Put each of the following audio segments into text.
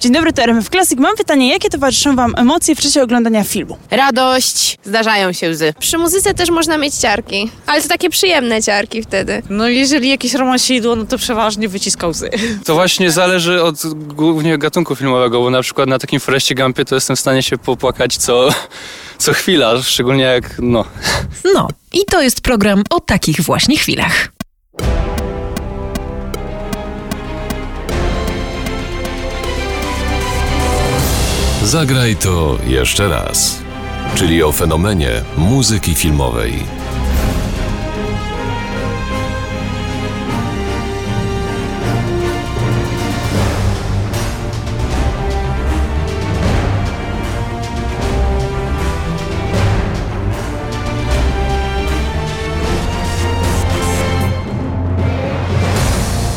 Dzień dobry, to RMF Classic. Mam pytanie, jakie towarzyszą Wam emocje w czasie oglądania filmu? Radość, zdarzają się łzy. Przy muzyce też można mieć ciarki, ale to takie przyjemne ciarki wtedy. No jeżeli jakieś romansidło, no to przeważnie wyciska łzy. To właśnie zależy od głównie gatunku filmowego, bo na przykład na takim Foreście Gumpie to jestem w stanie się popłakać co, co chwila, szczególnie jak, no, No, i to jest program o takich właśnie chwilach. Zagraj to jeszcze raz. Czyli o fenomenie muzyki filmowej.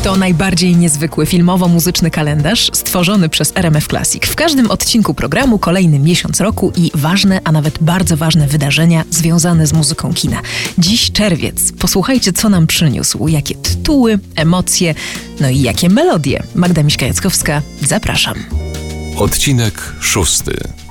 To najbardziej niezwykły filmowo-muzyczny kalendarz stworzony przez RMF Classic. W każdym odcinku programu kolejny miesiąc roku i ważne, a nawet bardzo ważne wydarzenia związane z muzyką kina. Dziś czerwiec. Posłuchajcie, co nam przyniósł, jakie tytuły, emocje, no i jakie melodie. Magda Miśka-Jackowska, zapraszam. Odcinek szósty.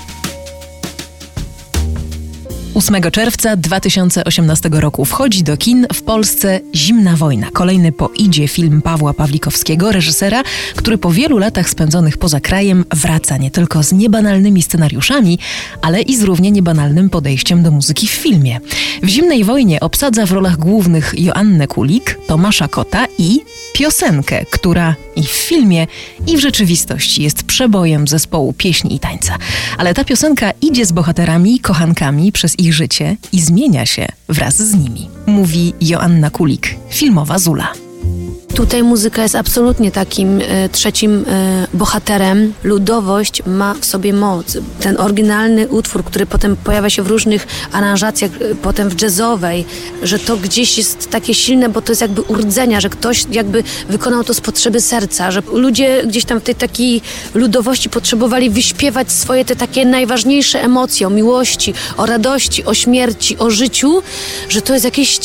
8 czerwca 2018 roku wchodzi do kin w Polsce Zimna Wojna. Kolejny po idzie film Pawła Pawlikowskiego, reżysera, który po wielu latach spędzonych poza krajem wraca nie tylko z niebanalnymi scenariuszami, ale i z równie niebanalnym podejściem do muzyki w filmie. W Zimnej Wojnie obsadza w rolach głównych Joannę Kulik, Tomasza Kota i piosenkę, która i w filmie, i w rzeczywistości jest przebojem zespołu pieśni i tańca. Ale ta piosenka idzie z bohaterami, kochankami przez ich życie i zmienia się wraz z nimi. Mówi Joanna Kulik, filmowa Zula. Tutaj muzyka jest absolutnie takim e, trzecim e, bohaterem. Ludowość ma w sobie moc. Ten oryginalny utwór, który potem pojawia się w różnych aranżacjach, e, potem w jazzowej, że to gdzieś jest takie silne, bo to jest jakby urdzenia, że ktoś jakby wykonał to z potrzeby serca, że ludzie gdzieś tam w tej takiej ludowości potrzebowali wyśpiewać swoje te takie najważniejsze emocje o miłości, o radości, o śmierci, o życiu, że to jest jakieś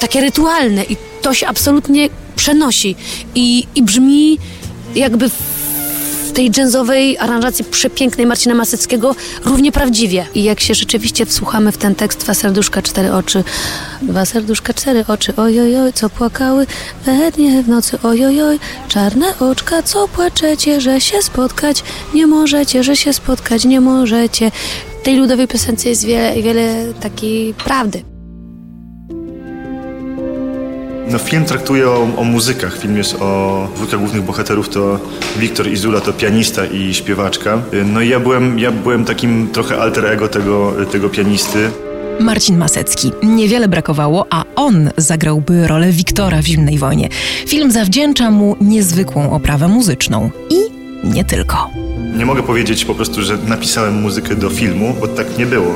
takie rytualne i to się absolutnie przenosi i, i brzmi jakby w tej jazzowej aranżacji przepięknej Marcina Maseckiego równie prawdziwie. I jak się rzeczywiście wsłuchamy w ten tekst Dwa serduszka, cztery oczy, dwa serduszka, cztery oczy, ojojoj, co płakały we dnie w nocy, ojojoj, czarne oczka, co płaczecie, że się spotkać nie możecie, że się spotkać nie możecie. W tej ludowej piosence jest wiele, wiele takiej prawdy. No, film traktuje o, o muzykach. Film jest o dwójka głównych bohaterów to Wiktor i Zula, to pianista i śpiewaczka. No i ja byłem, ja byłem takim trochę alter ego tego, tego pianisty. Marcin Masecki. Niewiele brakowało, a on zagrałby rolę Wiktora w Zimnej Wojnie. Film zawdzięcza mu niezwykłą oprawę muzyczną. I nie tylko. Nie mogę powiedzieć po prostu, że napisałem muzykę do filmu, bo tak nie było.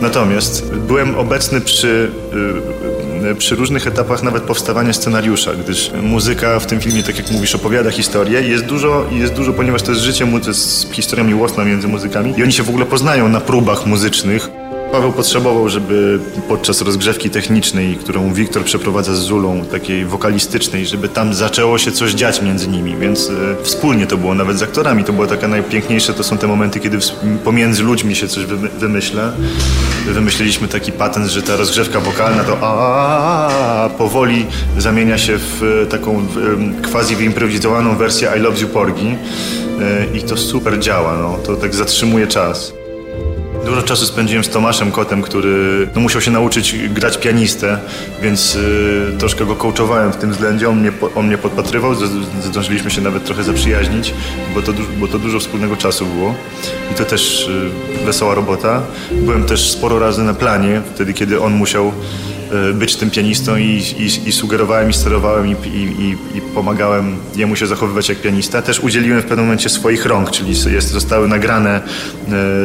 Natomiast byłem obecny przy, y, przy różnych etapach nawet powstawania scenariusza, gdyż muzyka w tym filmie, tak jak mówisz, opowiada historię jest dużo, jest dużo ponieważ to jest życie, to jest historia miłosna między muzykami i oni się w ogóle poznają na próbach muzycznych. Paweł potrzebował, żeby podczas rozgrzewki technicznej, którą Wiktor przeprowadza z Zulą, takiej wokalistycznej, żeby tam zaczęło się coś dziać między nimi, więc e, wspólnie to było, nawet z aktorami, to było takie najpiękniejsze, to są te momenty, kiedy pomiędzy ludźmi się coś wymy- wymyśla. Wymyśliliśmy taki patent, że ta rozgrzewka wokalna to a powoli zamienia się w e, taką quasi wyimprowizowaną wersję I Love You Porgi E, i to super działa, no, to tak zatrzymuje czas. Dużo czasu spędziłem z Tomaszem Kotem, który no, musiał się nauczyć grać pianistę, więc y, troszkę go coachowałem w tym względzie. On mnie, on mnie podpatrywał, zdążyliśmy się nawet trochę zaprzyjaźnić, bo to, bo to dużo wspólnego czasu było. I to też y, wesoła robota. Byłem też sporo razy na planie, wtedy kiedy on musiał być tym pianistą i, i, i sugerowałem, i sterowałem, i, i, pomagałem jemu się zachowywać jak pianista. Też udzieliłem w pewnym momencie swoich rąk, czyli jest, zostały nagrane,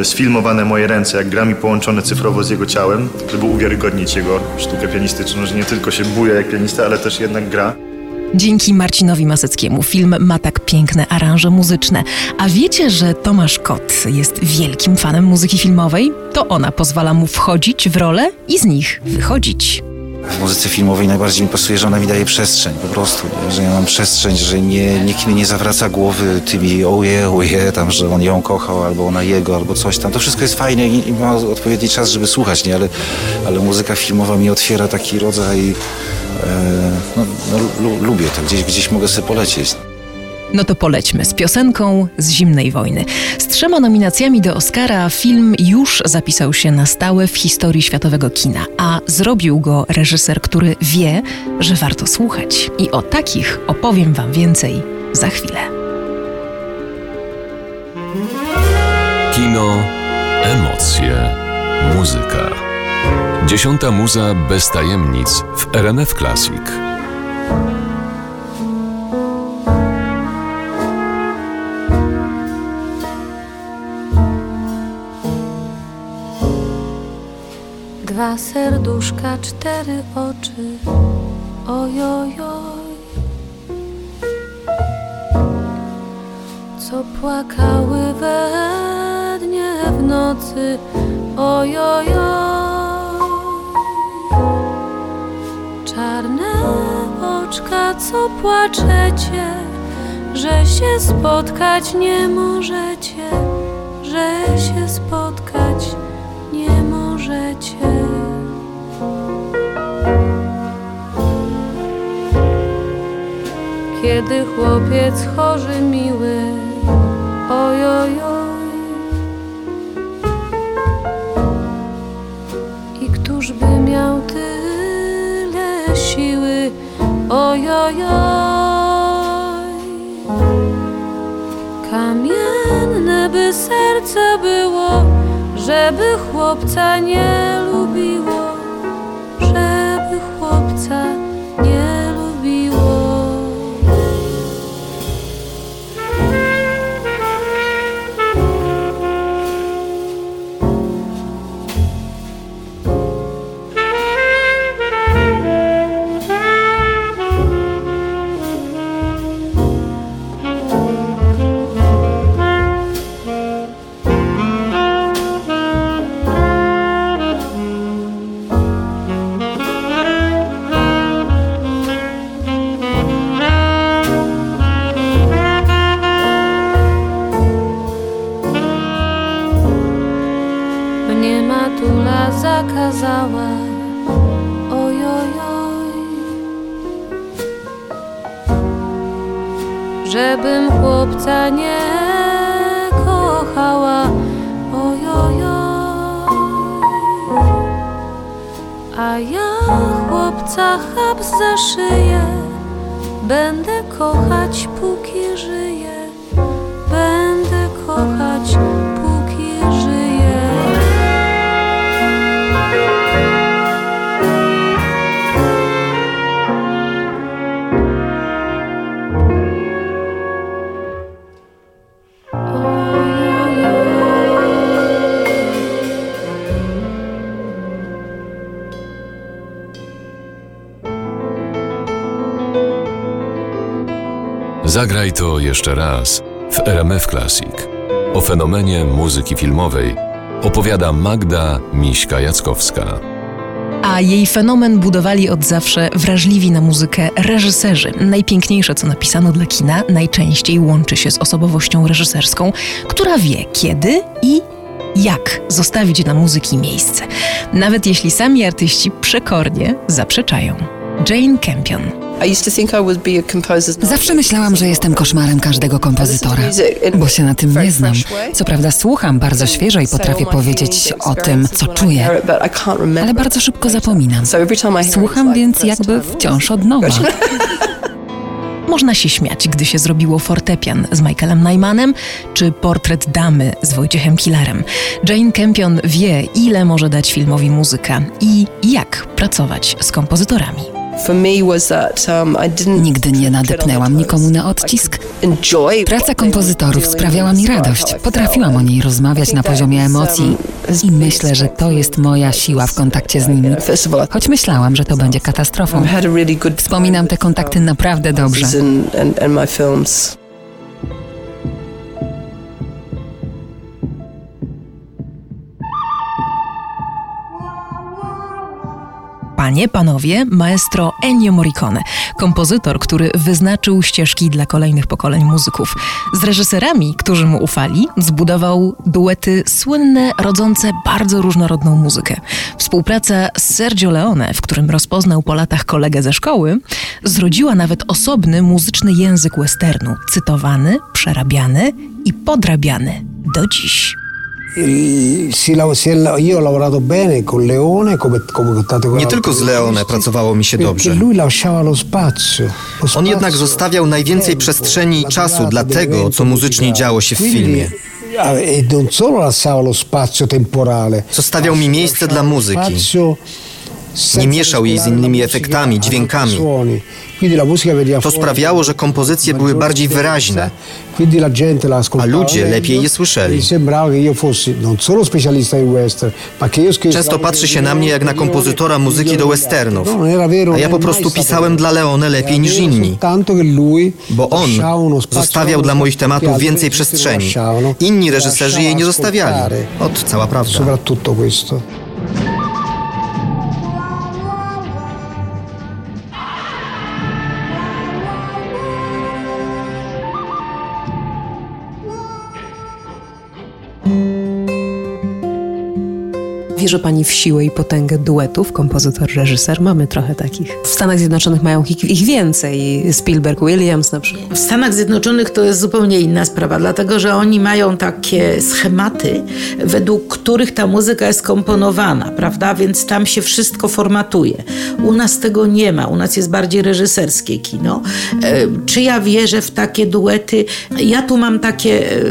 e, sfilmowane moje ręce, jak gram i połączone cyfrowo z jego ciałem, żeby uwiarygodnić jego sztukę pianistyczną, że nie tylko się buja jak pianista, ale też jednak gra. Dzięki Marcinowi Maseckiemu film ma tak piękne aranże muzyczne. A wiecie, że Tomasz Kot jest wielkim fanem muzyki filmowej? To ona pozwala mu wchodzić w role i z nich wychodzić. W muzyce filmowej najbardziej mi pasuje, że ona mi daje przestrzeń po prostu, że ja mam przestrzeń, że nie, nikt mi nie zawraca głowy tymi oje, oje, tam, że on ją kochał, albo ona jego, albo coś tam. To wszystko jest fajne i, i ma odpowiedni czas, żeby słuchać, nie? Ale, ale muzyka filmowa mi otwiera taki rodzaj, e, no, no, lu, lubię to, gdzieś, gdzieś mogę sobie polecieć. No to polećmy z piosenką z zimnej wojny. Z trzema nominacjami do Oscara film już zapisał się na stałe w historii światowego kina, a zrobił go reżyser, który wie, że warto słuchać. I o takich opowiem Wam więcej za chwilę. Kino, emocje, muzyka. Dziesiąta muza bez tajemnic w RMF Classic. Dwa serduszka, cztery oczy, ojojoj. Co płakały we dnie w nocy, ojojoj. Czarne oczka, co płaczecie, że się spotkać nie możecie, że się spotkać nie możecie. Kiedy chłopiec chory miły, ojojoj. I któż by miał tyle siły, ojojoj. Kamienne by serce było, żeby chłopca nie Zagraj to jeszcze raz w RMF Classic. O fenomenie muzyki filmowej opowiada Magda Miśka-Jackowska. A jej fenomen budowali od zawsze wrażliwi na muzykę reżyserzy. Najpiękniejsze, co napisano dla kina, najczęściej łączy się z osobowością reżyserską, która wie kiedy i jak zostawić dla muzyki miejsce, nawet jeśli sami artyści przekornie zaprzeczają. Jane Campion. Zawsze myślałam, że jestem koszmarem każdego kompozytora, bo się na tym nie znam. Co prawda słucham bardzo świeżo i potrafię powiedzieć o tym, co czuję, ale bardzo szybko zapominam. Słucham więc jakby wciąż od nowa. Można się śmiać, gdy się zrobiło fortepian z Michaelem Nymanem, czy portret damy z Wojciechem Killerem. Jane Campion wie, ile może dać filmowi muzyka i jak pracować z kompozytorami. Nigdy nie nadepnęłam nikomu na odcisk. Praca kompozytorów sprawiała mi radość. Potrafiłam o niej rozmawiać na poziomie emocji i myślę, że to jest moja siła w kontakcie z nimi. Choć myślałam, że to będzie katastrofą. Wspominam te kontakty naprawdę dobrze. Panie, panowie, maestro Ennio Morricone, kompozytor, który wyznaczył ścieżki dla kolejnych pokoleń muzyków. Z reżyserami, którzy mu ufali, zbudował duety słynne, rodzące bardzo różnorodną muzykę. Współpraca z Sergio Leone, w którym rozpoznał po latach kolegę ze szkoły, zrodziła nawet osobny muzyczny język westernu, cytowany, przerabiany i podrabiany do dziś. Nie tylko z Leone pracowało mi się dobrze. On jednak zostawiał najwięcej przestrzeni i czasu dla tego, co muzycznie działo się w filmie. Zostawiał mi miejsce dla muzyki. Nie mieszał jej z innymi efektami, dźwiękami. To sprawiało, że kompozycje były bardziej wyraźne, a ludzie lepiej je słyszeli. Często patrzy się na mnie jak na kompozytora muzyki do westernów, a ja po prostu pisałem dla Leone lepiej niż inni, bo on zostawiał dla moich tematów więcej przestrzeni. Inni reżyserzy jej nie zostawiali. Ot cała prawda. Wierzy Pani w siłę i potęgę duetów, kompozytor, reżyser? Mamy trochę takich. W Stanach Zjednoczonych mają ich, ich więcej. Spielberg, Williams na przykład. W Stanach Zjednoczonych to jest zupełnie inna sprawa, dlatego że oni mają takie schematy, według których ta muzyka jest komponowana, prawda? Więc tam się wszystko formatuje. U nas tego nie ma, u nas jest bardziej reżyserskie kino. E, czy ja wierzę w takie duety? Ja tu mam takie e,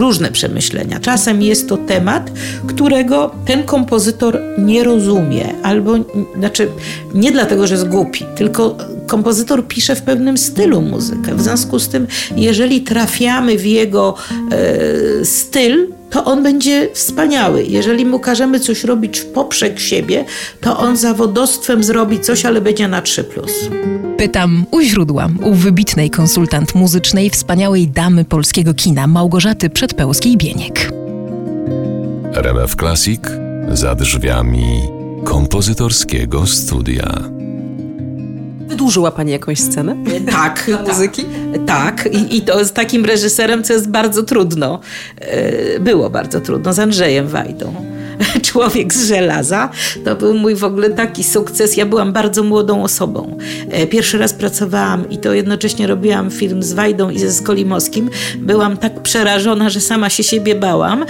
różne przemyślenia. Czasem jest to temat, którego ten kompozytor nie rozumie, albo znaczy nie dlatego, że jest głupi, tylko kompozytor pisze w pewnym stylu muzykę. W związku z tym, jeżeli trafiamy w jego e, styl, to on będzie wspaniały. Jeżeli mu każemy coś robić w poprzek siebie, to on zawodostwem zrobi coś, ale będzie na 3+. Pytam u źródła, u wybitnej konsultant muzycznej, wspaniałej damy polskiego kina, Małgorzaty Przedpełskiej-Bieniek. RMF Classic za drzwiami kompozytorskiego studia. Wydłużyła Pani jakąś scenę? Tak. muzyki? Tak. I, I to z takim reżyserem, co jest bardzo trudno. Było bardzo trudno, z Andrzejem Wajdą. Człowiek z żelaza. To był mój w ogóle taki sukces. Ja byłam bardzo młodą osobą. Pierwszy raz pracowałam i to jednocześnie robiłam film z Wajdą i ze Skolimowskim. Byłam tak przerażona, że sama się siebie bałam,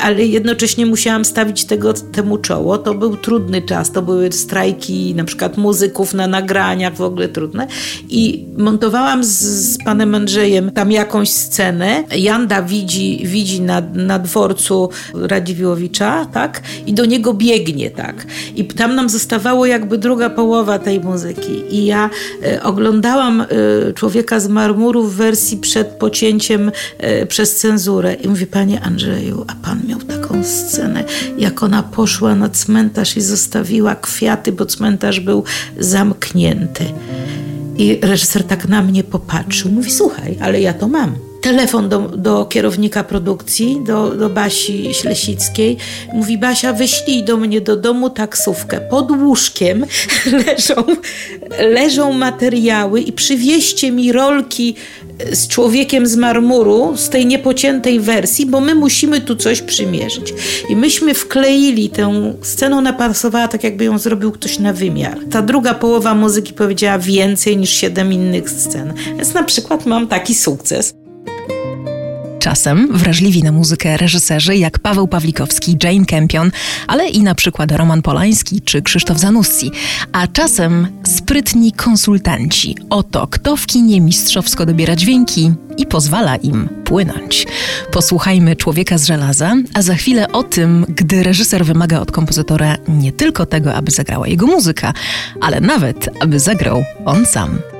ale jednocześnie musiałam stawić tego, temu czoło. To był trudny czas. To były strajki na przykład muzyków na nagraniach, w ogóle trudne. I montowałam z, z panem Andrzejem tam jakąś scenę. Janda widzi, widzi na, na dworcu Radziwiłowicza, tak? I do niego biegnie, tak? I tam nam zostawało jakby druga połowa tej muzyki. I ja e, oglądałam e, Człowieka z marmuru w wersji przed pocięciem e, przez cenzurę. I mówię, panie Andrzeju, a pan miał taką scenę, jak ona poszła na cmentarz i zostawiła kwiaty, bo cmentarz był zamknięty. I reżyser tak na mnie popatrzył. Mówi, słuchaj, ale ja to mam telefon do, do kierownika produkcji, do, do Basi Ślesickiej. Mówi, Basia, wyślij do mnie do domu taksówkę. Pod łóżkiem leżą, leżą materiały i przywieźcie mi rolki z człowiekiem z marmuru, z tej niepociętej wersji, bo my musimy tu coś przymierzyć. I myśmy wkleili tę scenę, ona pasowała tak, jakby ją zrobił ktoś na wymiar. Ta druga połowa muzyki powiedziała więcej niż siedem innych scen. Więc na przykład mam taki sukces. Czasem wrażliwi na muzykę reżyserzy jak Paweł Pawlikowski, Jane Campion, ale i na przykład Roman Polański czy Krzysztof Zanussi, a czasem sprytni konsultanci o to, kto w kinie mistrzowsko dobiera dźwięki i pozwala im płynąć. Posłuchajmy Człowieka z żelaza, a za chwilę o tym, gdy reżyser wymaga od kompozytora nie tylko tego, aby zagrała jego muzyka, ale nawet, aby zagrał on sam.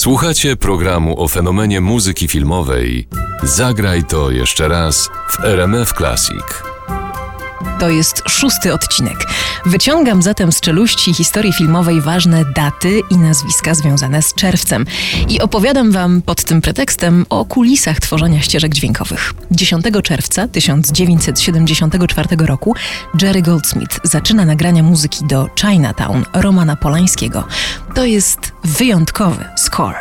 Słuchacie programu o fenomenie muzyki filmowej Zagraj to jeszcze raz w RMF Classic. To jest szósty odcinek. Wyciągam zatem z czeluści historii filmowej ważne daty i nazwiska związane z czerwcem. I opowiadam Wam pod tym pretekstem o kulisach tworzenia ścieżek dźwiękowych. 10 czerwca 1974 roku Jerry Goldsmith zaczyna nagrania muzyki do Chinatown Romana Polańskiego. To jest wyjątkowy score.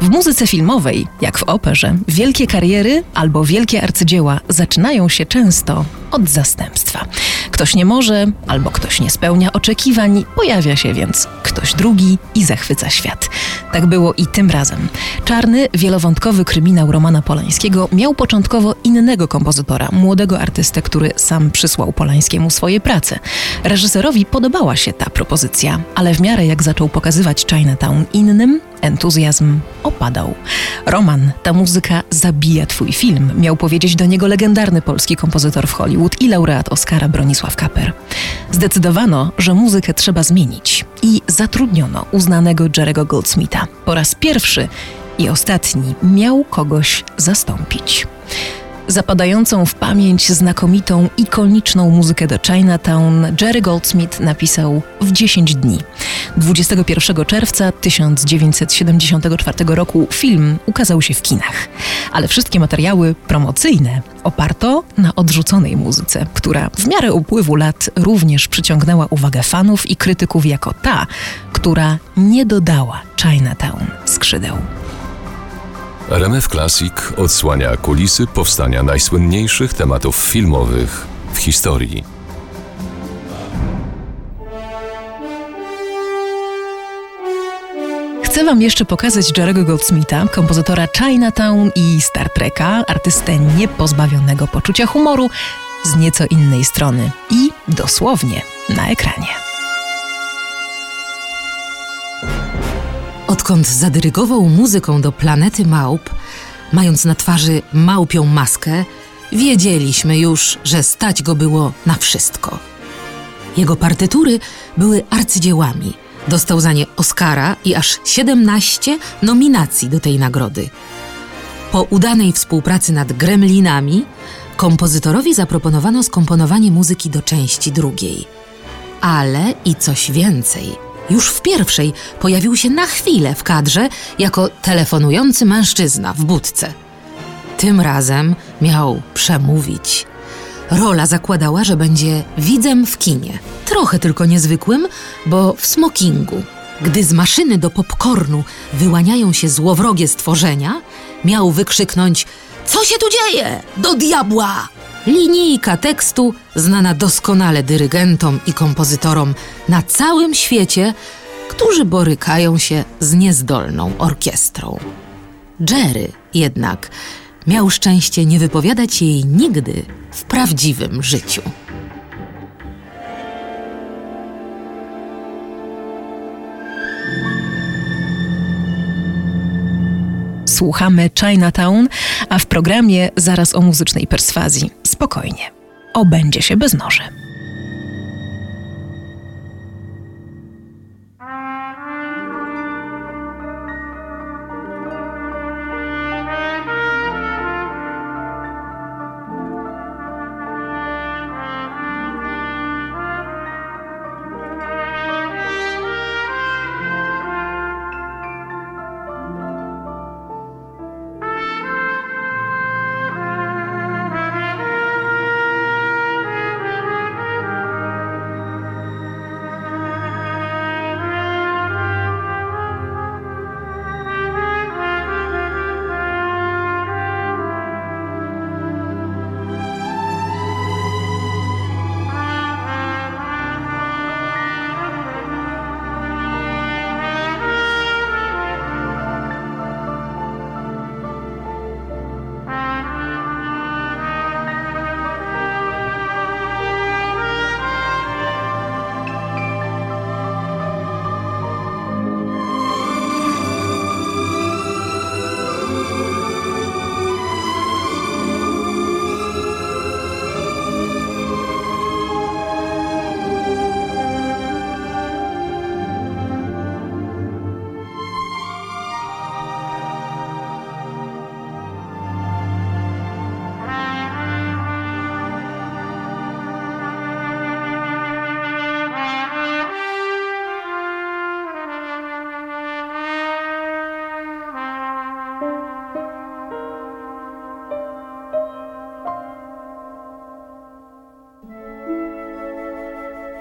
W muzyce filmowej, jak w operze, wielkie kariery albo wielkie arcydzieła zaczynają się często od zastępstwa. Ktoś nie może, albo ktoś nie spełnia oczekiwań, pojawia się więc ktoś drugi i zachwyca świat. Tak było i tym razem. Czarny, wielowątkowy kryminał Romana Polańskiego miał początkowo innego kompozytora, młodego artystę, który sam przysłał Polańskiemu swoje prace. Reżyserowi podobała się ta propozycja, ale w miarę jak zaczął pokazywać Chinatown innym, entuzjazm opadał. Roman, ta muzyka zabija twój film, miał powiedzieć do niego legendarny polski kompozytor w Hollywood i laureat Oscara Bronisław Kaper. Zdecydowano, że muzykę trzeba zmienić i zatrudniono uznanego Jerego Goldsmitha. Po raz pierwszy i ostatni miał kogoś zastąpić zapadającą w pamięć znakomitą, ikoniczną muzykę do Chinatown Jerry Goldsmith napisał w 10 dni. 21 czerwca 1974 roku film ukazał się w kinach, ale wszystkie materiały promocyjne oparto na odrzuconej muzyce, która w miarę upływu lat również przyciągnęła uwagę fanów i krytyków jako ta, która nie dodała Chinatown skrzydeł. RMF Classic odsłania kulisy powstania najsłynniejszych tematów filmowych w historii. Chcę Wam jeszcze pokazać Jerego Goldsmitha, kompozytora Chinatown i Star Treka, artystę niepozbawionego poczucia humoru z nieco innej strony i dosłownie na ekranie. Odkąd zadyrygował muzyką do Planety Małp, mając na twarzy małpią maskę, wiedzieliśmy już, że stać go było na wszystko. Jego partytury były arcydziełami. Dostał za nie Oscara i aż 17 nominacji do tej nagrody. Po udanej współpracy nad Gremlinami, kompozytorowi zaproponowano skomponowanie muzyki do części drugiej. Ale i coś więcej – już w pierwszej pojawił się na chwilę w kadrze jako telefonujący mężczyzna w budce. Tym razem miał przemówić. Rola zakładała, że będzie widzem w kinie. Trochę tylko niezwykłym, bo w smokingu. Gdy z maszyny do popcornu wyłaniają się złowrogie stworzenia, miał wykrzyknąć: Co się tu dzieje? Do diabła! Linijka tekstu znana doskonale dyrygentom i kompozytorom na całym świecie, którzy borykają się z niezdolną orkiestrą. Jerry jednak miał szczęście nie wypowiadać jej nigdy w prawdziwym życiu. Słuchamy Chinatown, a w programie zaraz o muzycznej perswazji. Spokojnie, obędzie się bez noży.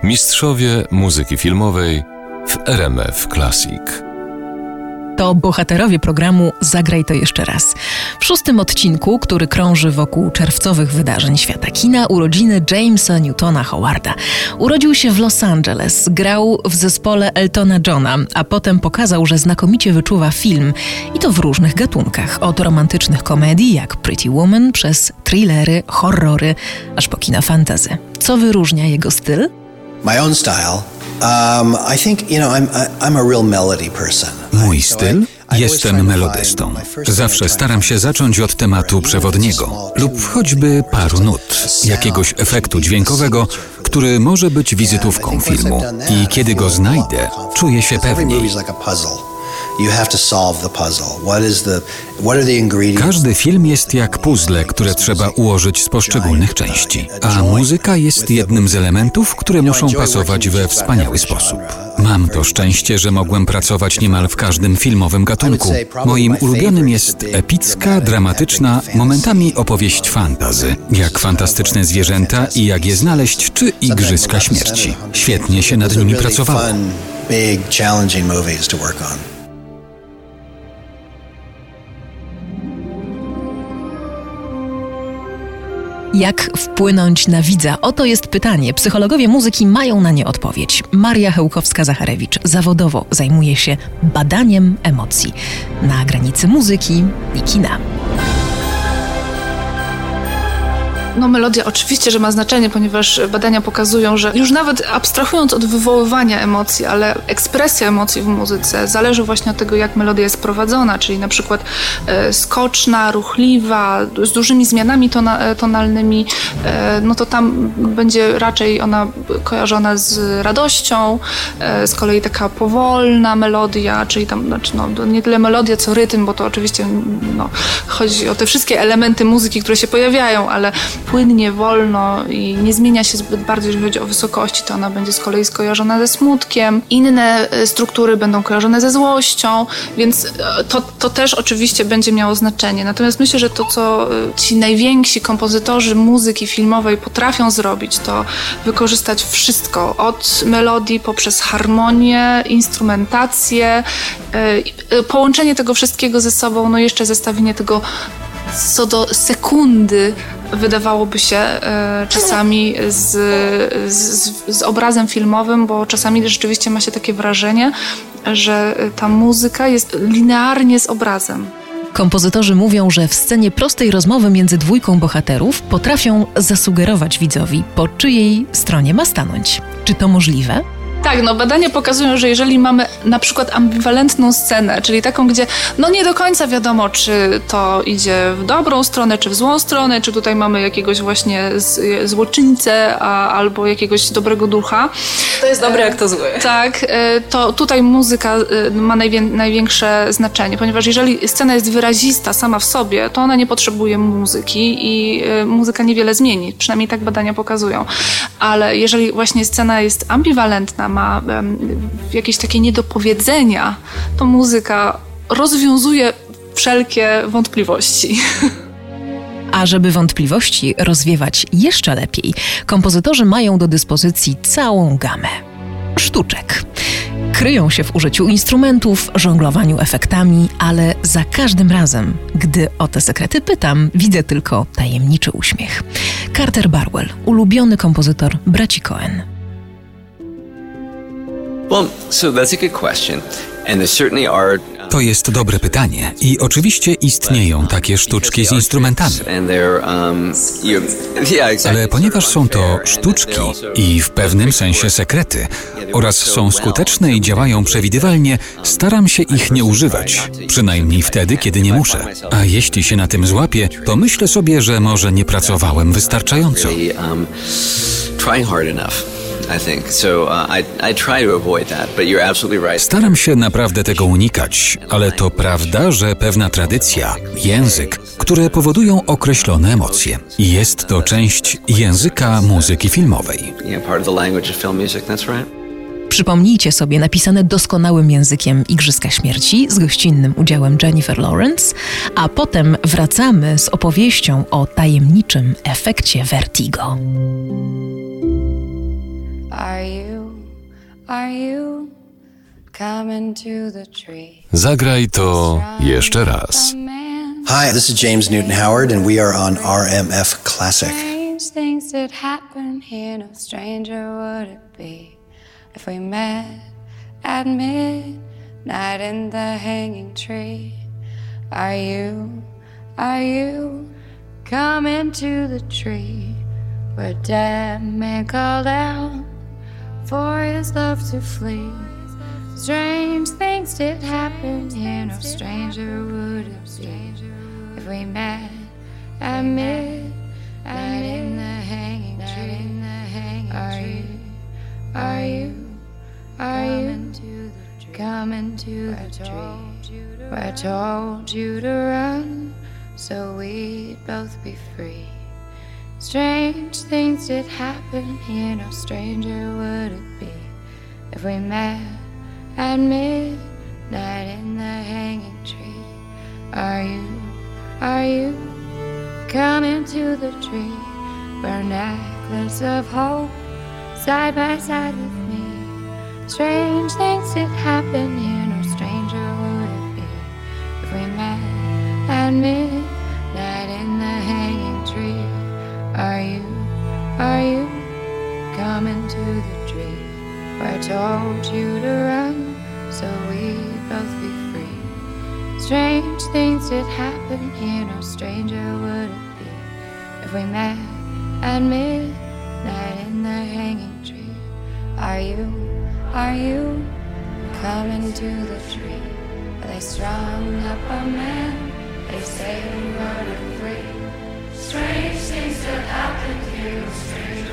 Mistrzowie muzyki filmowej w RMF Classic to bohaterowie programu Zagraj to jeszcze raz. W szóstym odcinku, który krąży wokół czerwcowych wydarzeń świata kina, urodziny Jamesa Newtona Howarda. Urodził się w Los Angeles, grał w zespole Eltona Johna, a potem pokazał, że znakomicie wyczuwa film i to w różnych gatunkach. Od romantycznych komedii jak Pretty Woman przez thrillery, horrory, aż po kina fantazy. Co wyróżnia jego styl? My own style Mój styl? Jestem melodystą. Zawsze staram się zacząć od tematu przewodniego lub choćby paru nut, jakiegoś efektu dźwiękowego, który może być wizytówką filmu. I kiedy go znajdę, czuję się pewniej. Każdy film jest jak puzzle, które trzeba ułożyć z poszczególnych części, a muzyka jest jednym z elementów, które muszą pasować we wspaniały sposób. Mam to szczęście, że mogłem pracować niemal w każdym filmowym gatunku. Moim ulubionym jest epicka, dramatyczna, momentami opowieść fantazy, jak fantastyczne zwierzęta i jak je znaleźć, czy Igrzyska Śmierci. Świetnie się nad nimi pracowało. Jak wpłynąć na widza? Oto jest pytanie. Psychologowie muzyki mają na nie odpowiedź. Maria Hełkowska-Zacharewicz zawodowo zajmuje się badaniem emocji na granicy muzyki i kina. No melodia oczywiście, że ma znaczenie, ponieważ badania pokazują, że już nawet abstrahując od wywoływania emocji, ale ekspresja emocji w muzyce zależy właśnie od tego, jak melodia jest prowadzona, czyli na przykład e, skoczna, ruchliwa, z dużymi zmianami tona, e, tonalnymi, e, no to tam będzie raczej ona kojarzona z radością, z kolei taka powolna melodia, czyli tam znaczy, no, nie tyle melodia, co rytm, bo to oczywiście no, chodzi o te wszystkie elementy muzyki, które się pojawiają, ale płynnie, wolno i nie zmienia się zbyt bardzo, jeżeli chodzi o wysokości, to ona będzie z kolei skojarzona ze smutkiem. Inne e, struktury będą kojarzone ze złością, więc e, to, to też oczywiście będzie miało znaczenie. Natomiast myślę, że to, co e, ci najwięksi kompozytorzy muzyki filmowej potrafią zrobić, to wykorzystać wszystko, od melodii poprzez harmonię, instrumentację, połączenie tego wszystkiego ze sobą, no jeszcze zestawienie tego co do sekundy wydawałoby się e, czasami z, z, z, obrazem filmowym, bo czasami rzeczywiście ma się takie wrażenie, że ta muzyka jest linearnie z obrazem. Kompozytorzy mówią, że w scenie prostej rozmowy między dwójką bohaterów potrafią zasugerować widzowi, po czyjej stronie ma stanąć. Czy to możliwe? Tak, no badania pokazują, że jeżeli mamy na przykład ambiwalentną scenę, czyli taką, gdzie no nie do końca wiadomo, czy to idzie w dobrą stronę, czy w złą stronę, czy tutaj mamy jakiegoś właśnie złoczyńcę a, albo jakiegoś dobrego ducha. To jest dobre, jak to złe. Tak, e, to tutaj muzyka e, ma najwię największe znaczenie, ponieważ jeżeli scena jest wyrazista sama w sobie, to ona nie potrzebuje muzyki i e, muzyka niewiele zmieni, przynajmniej tak badania pokazują. Ale jeżeli właśnie scena jest ambiwalentna, ma jakieś takie niedopowiedzenia, to muzyka rozwiązuje wszelkie wątpliwości. A żeby wątpliwości rozwiewać jeszcze lepiej, kompozytorzy mają do dyspozycji całą gamę sztuczek. Kryją się w użyciu instrumentów, żonglowaniu efektami, ale za każdym razem, gdy o te sekrety pytam, widzę tylko tajemniczy uśmiech. Carter Barwell, ulubiony kompozytor braci Cohen. To jest dobre pytanie i oczywiście istnieją takie sztuczki z instrumentami. Um, Ale ponieważ są to sztuczki i w pewnym sensie sekrety oraz są skuteczne i działają przewidywalnie, staram się ich nie używać, przynajmniej wtedy, kiedy nie muszę. A jeśli się na tym złapię, to myślę sobie, że może nie pracowałem wystarczająco. Staram się naprawdę tego unikać, ale to prawda, że pewna tradycja, język, które powodują określone emocje. I jest to część języka muzyki filmowej. Przypomnijcie sobie napisane doskonałym językiem Igrzyska Śmierci z gościnnym udziałem Jennifer Lawrence, a potem wracamy z opowieścią o tajemniczym efekcie Vertigo. Zagraj to jeszcze raz. Hi, this is James Newton Howard, and we are on RMF Classic. Strange things that happen here, no stranger would it be if we met at midnight in the hanging tree. Are you, are you coming to the tree where dead man called out for his love to flee? Strange things did happen here, no stranger would it be if we met at midnight in the hanging tree. Are you, are you, are you coming to the tree where I told you to run so we'd both be free? Strange things did happen here, no stranger would it be if we met at midnight in the hanging tree. Are you, are you coming to the tree where necklace of hope side by side with me? Strange things did happen here, no stranger would it be if we met at midnight told you to run so we'd both be free? Strange things did happen here, no stranger would it be if we met at midnight in the hanging tree. Are you, are you coming to the tree where they strung up a man, they say we were free? Strange things that happened here, no stranger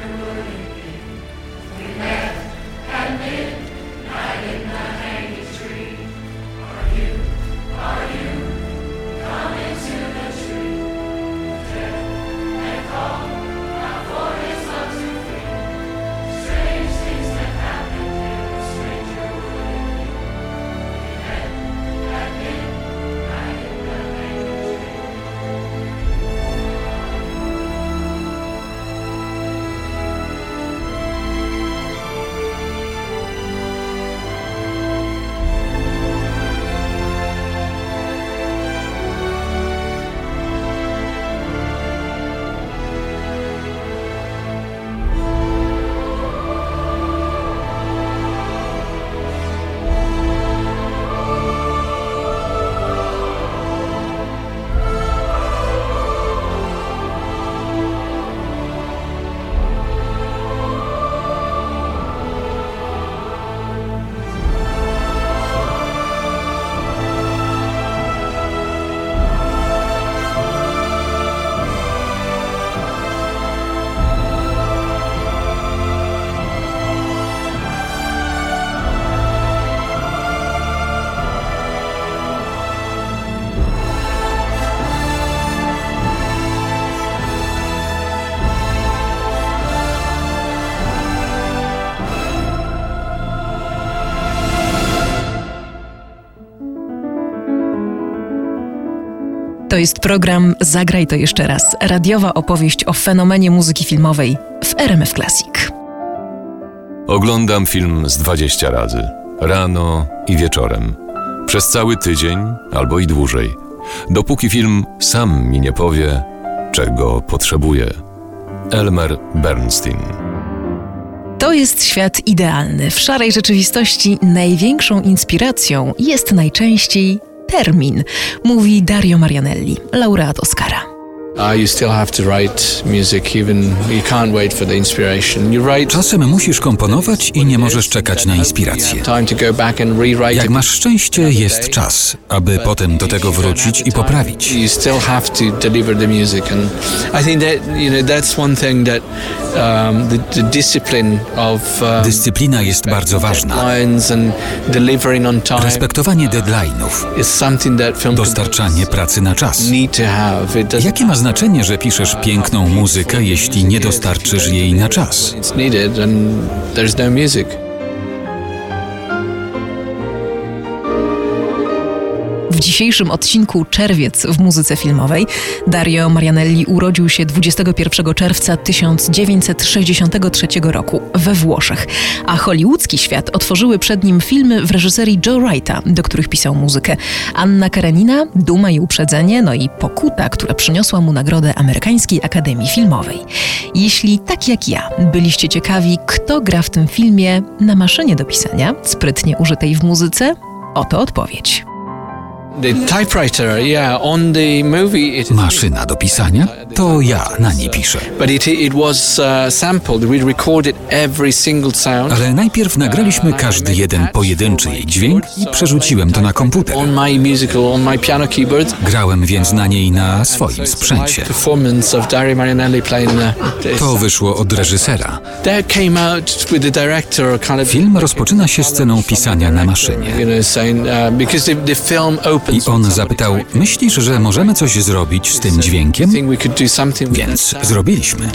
To jest program Zagraj to jeszcze raz. Radiowa opowieść o fenomenie muzyki filmowej w RMF Classic. Oglądam film z 20 razy. Rano i wieczorem. Przez cały tydzień albo i dłużej. Dopóki film sam mi nie powie, czego potrzebuje. Elmer Bernstein. To jest świat idealny. W szarej rzeczywistości największą inspiracją jest najczęściej termin, mówi Dario Marianelli, laureat Oscara. Czasem musisz komponować i nie możesz czekać na inspirację. Jak masz szczęście, jest czas, aby potem do tego wrócić i poprawić. Dyscyplina jest bardzo ważna. Respektowanie deadline'ów. Dostarczanie pracy na czas. Jakie ma znaczenie, że piszesz piękną muzykę, jeśli nie dostarczysz jej na czas? W dzisiejszym odcinku Czerwiec w muzyce filmowej Dario Marianelli urodził się 21 czerwca 1963 roku we Włoszech, a hollywoodzki świat otworzyły przed nim filmy w reżyserii Joe Wrighta, do których pisał muzykę. Anna Karenina, Duma i Uprzedzenie, no i Pokuta, która przyniosła mu nagrodę Amerykańskiej Akademii Filmowej. Jeśli tak jak ja byliście ciekawi, kto gra w tym filmie na maszynie do pisania, sprytnie użytej w muzyce, oto odpowiedź. Maszyna do pisania? To ja na niej piszę. Ale najpierw nagraliśmy każdy jeden pojedynczy jej dźwięk i przerzuciłem to na komputer. Grałem więc na niej na swoim sprzęcie. To wyszło od reżysera. Film rozpoczyna się sceną pisania na maszynie. I on zapytał, myślisz, że możemy coś zrobić z tym dźwiękiem? Więc zrobiliśmy.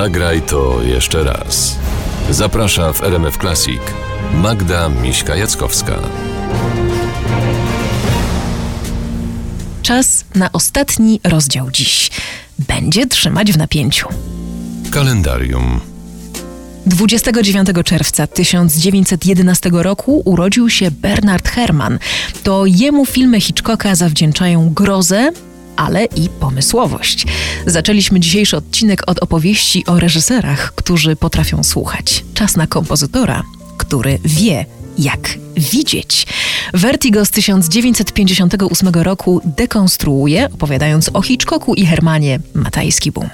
Zagraj to jeszcze raz. Zaprasza w RMF Classic Magda Miśka-Jackowska. Czas na ostatni rozdział dziś. Będzie trzymać w napięciu. Kalendarium. 29 czerwca 1911 roku urodził się Bernard Herrmann. To jemu filmy Hitchcocka zawdzięczają grozę, ale i pomysłowość. Zaczęliśmy dzisiejszy odcinek od opowieści o reżyserach, którzy potrafią słuchać. Czas na kompozytora, który wie, jak widzieć. Vertigo z 1958 roku dekonstruuje, opowiadając o Hitchcocku i Hermanie Matajski Boom.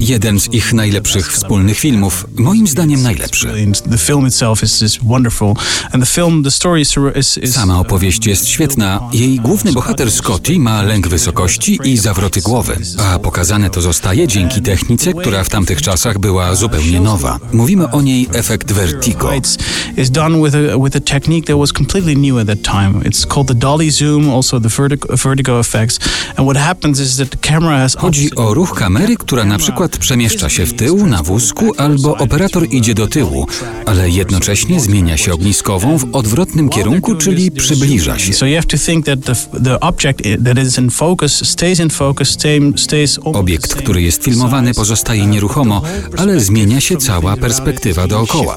Jeden z ich najlepszych wspólnych filmów, moim zdaniem najlepszy. Sama opowieść jest świetna. Jej główny bohater Scotty ma lęk wysokości i zawroty głowy, a pokazane to zostaje dzięki technice, która w tamtych czasach była zupełnie nowa. Mówimy o niej efekt vertigo. It's done with a, with a technique that was completely new at that time. It's called the dolly zoom, also the vertigo, vertigo effects. And what happens is that the camera Chodzi o ruch kamery, która na przykład przemieszcza się w tył na wózku albo operator idzie do tyłu, ale jednocześnie zmienia się ogniskową w odwrotnym kierunku, czyli przybliża się. Obiekt, który jest filmowany pozostaje nieruchomo, ale zmienia się cała perspektywa dookoła.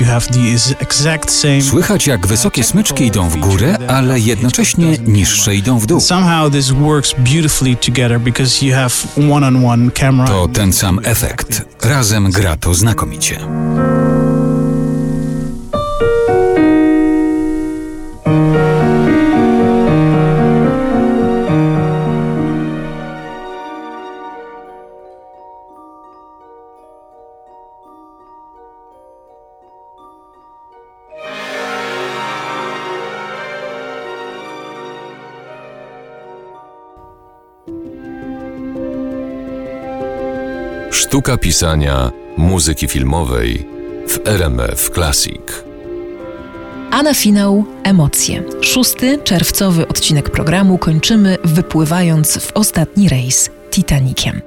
you have the exact same Słychać jak wysokie smyczki idą w górę, ale jednocześnie niższe idą w dół. Somehow this works beautifully together because you have one-on-one camera. To ten sam efekt. Razem gra to znakomicie. Sztuka pisania muzyki filmowej w RMF Classic. A na finał emocje. Szósty czerwcowy odcinek programu kończymy wypływając w ostatni rejs Titanikiem.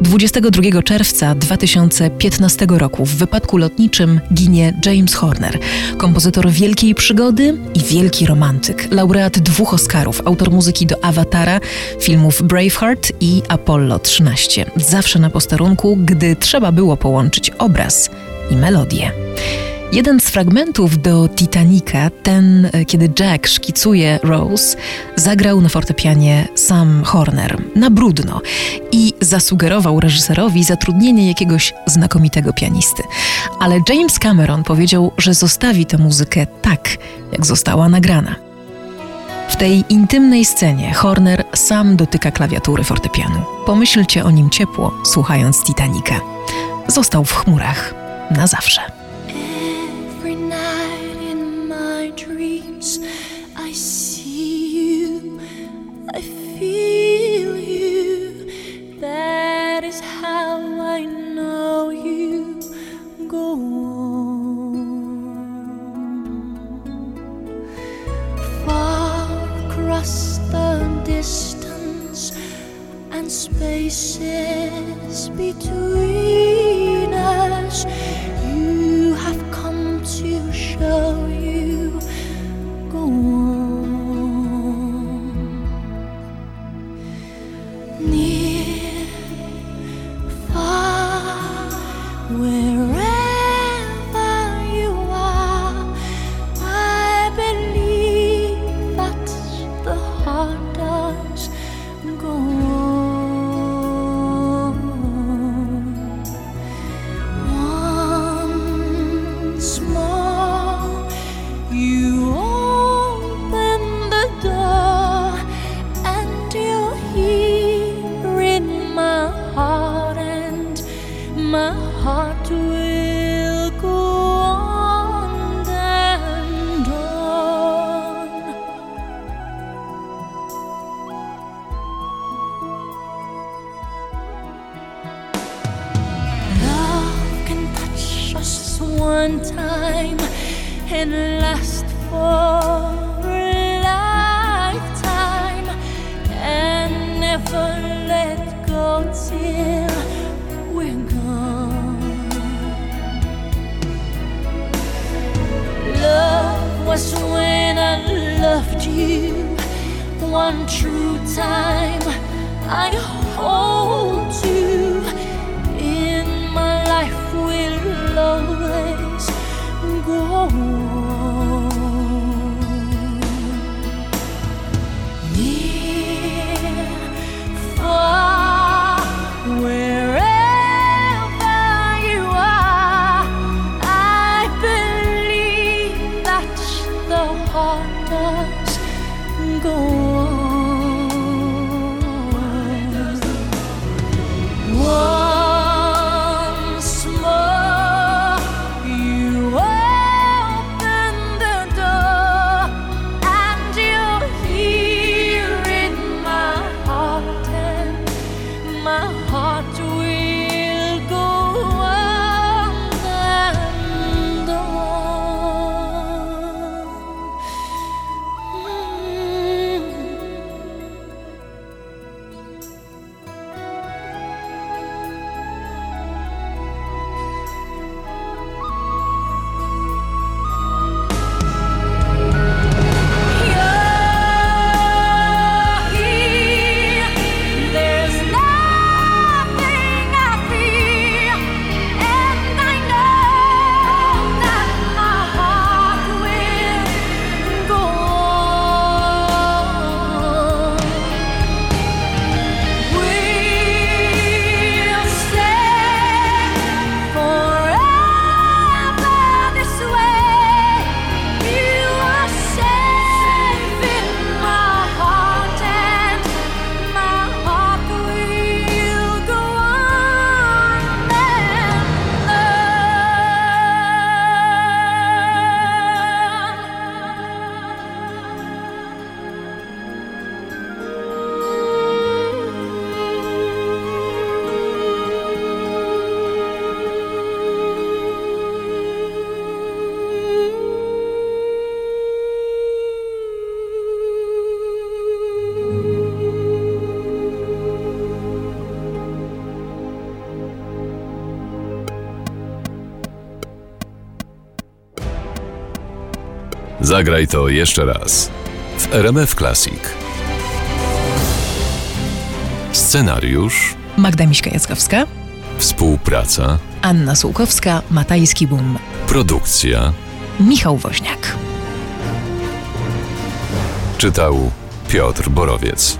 22 czerwca 2015 roku w wypadku lotniczym ginie James Horner, kompozytor wielkiej przygody i wielki romantyk, laureat dwóch Oscarów, autor muzyki do Awatara, filmów Braveheart i Apollo 13. Zawsze na posterunku, gdy trzeba było połączyć obraz i melodię. Jeden z fragmentów do Titanica, ten, e, kiedy Jack szkicuje Rose, zagrał na fortepianie Sam Horner na brudno i zasugerował reżyserowi zatrudnienie jakiegoś znakomitego pianisty. Ale James Cameron powiedział, że zostawi tę muzykę tak, jak została nagrana. W tej intymnej scenie Horner sam dotyka klawiatury fortepianu. Pomyślcie o nim ciepło, słuchając Titanica. Został w chmurach na zawsze. Across the distance and spaces between us. You have come to show you. Go on. Zagraj to jeszcze raz. W RMF Classic. Scenariusz, Magda Miśka-Jackowska, współpraca, Anna Sułkowska, Matajski Bum, produkcja. Michał Woźniak. Czytał Piotr Borowiec.